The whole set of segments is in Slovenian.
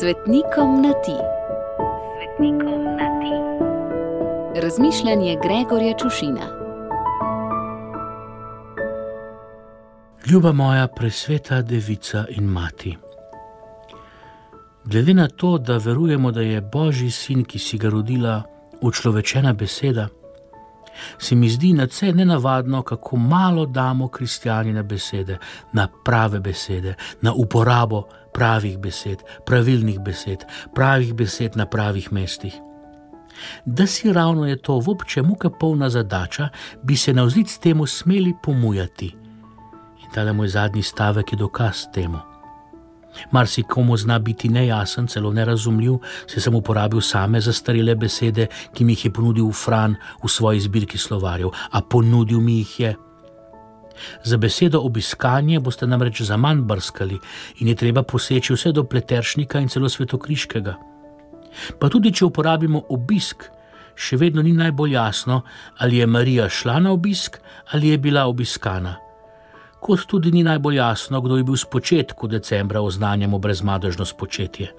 Svetnikom na ti. Svetnikom na ti. Razmišljanje Gregorja Čušina. Ljuba moja presveta devica in mati. Glede na to, da verujemo, da je Božji sin, ki si ga rodila, učlovečena beseda, se mi zdi na vse nenavadno, kako malo damo kristijani na besede, na prave besede, na uporabo pravih besed, pravilnih besed, pravih besed na pravih mestih. Da si ravno je to v obče muka polna zadača, bi se na vzlic temu smeli pomujati. In ta moj zadnji stavek je dokaz temu. Mar si komu zna biti nejasen, celo nerazumljiv, se sem uporabil same zastarele besede, ki mi jih je ponudil Fran v svoji zbirki slovarjev, a ponudil mi jih je. Za besedo obiskanje boste namreč za manj brskali in je treba poseči vse do pleteršnika in celo svetokriškega. Pa tudi, če uporabimo obisk, še vedno ni najbolj jasno, ali je Marija šla na obisk ali je bila obiskana kot tudi ni najbolj jasno, kdo je bil spočet, ko decembra oznanjamo brezmadežno spočetje.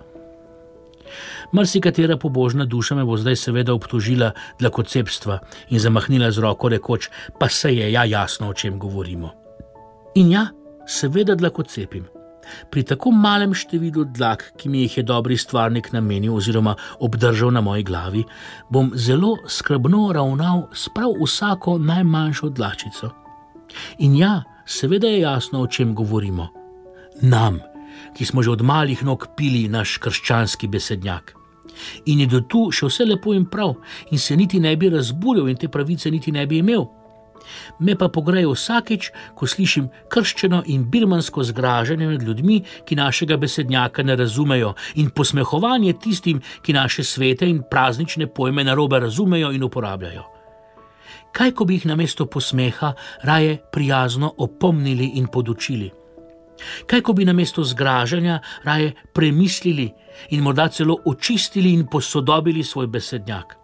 Marsikatera pobožna duša me bo zdaj seveda obtožila dlakocepstva in zamahnila z roko, rekoč: Pa se je ja jasno, o čem govorimo. In ja, seveda dlakocepim. Pri tako malem številu dlak, ki mi jih je dobri stvarnik namenil oziroma obdržal na moji glavi, bom zelo skrbno ravnal s prav vsako najmanjšo dlačico. In ja, seveda je jasno, o čem govorimo. Nam, ki smo že od malih nog pili naš krščanski besednjak. In je do tu še vse lepo in prav, in se niti ne bi razburil, in te pravice niti ne bi imel. Me pa pogrejo vsakeč, ko slišim krščeno in birmansko zgražanje nad ljudmi, ki našega besednjaka ne razumejo, in posmehovanje tistim, ki naše svete in praznične pojme narobe razumejo in uporabljajo kaj ko bi jih na mesto posmeha raje prijazno opomnili in podučili. Kaj ko bi na mesto zgražanja raje premislili in morda celo očistili in posodobili svoj besednjak,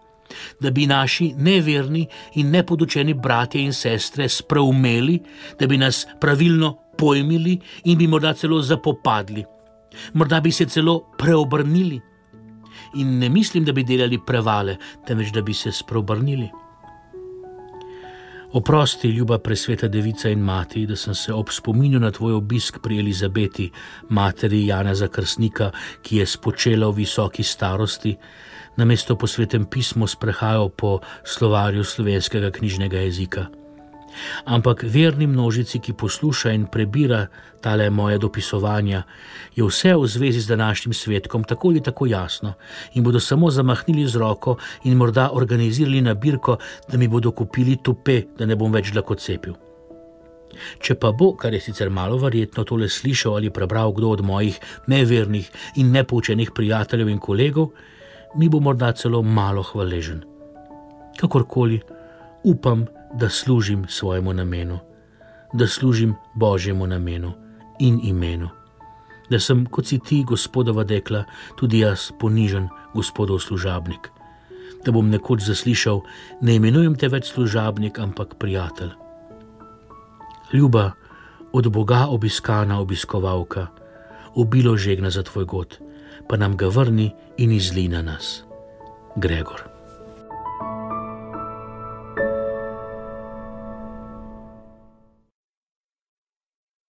da bi naši neverni in nepodučeni bratje in sestre spreumeli, da bi nas pravilno pojmili in bi morda celo zapopadli, morda bi se celo preobrnili. In ne mislim, da bi delali prevale, temveč da bi se spreobrnili. Oprosti, ljuba presveta devica in mati, da sem se ob spominju na tvoj obisk pri Elizabeti, materi Jana Zakrstnika, ki je spočela v visoki starosti, na mesto po svetem pismu sprehajal po slovarju slovenskega knjižnega jezika. Ampak verni množici, ki posluša in prebira tale moje dopisovanja, je vse v zvezi z današnjim svetkom tako ali tako jasno in bodo samo zamahnili z roko in morda organizirali nabirko, da mi bodo kupili tupe, da ne bom več lahko cepil. Če pa bo, kar je sicer malo verjetno, tole slišal ali prebral kdo od mojih nevernih in nepoučenih prijateljev in kolegov, mi bo morda celo malo hvaležen. Kakorkoli, upam, da služim svojemu namenu, da služim Božjemu namenu in imenu. Da sem, kot si ti, gospodova dekla, tudi jaz ponižen, gospodov služabnik. Da bom nekoč zaslišal, ne imenujem te več služabnik, ampak prijatelj. Ljuba, od Boga obiskana obiskovalka, obilo žegna za tvoj god, pa nam ga vrni in izli na nas. Gregor.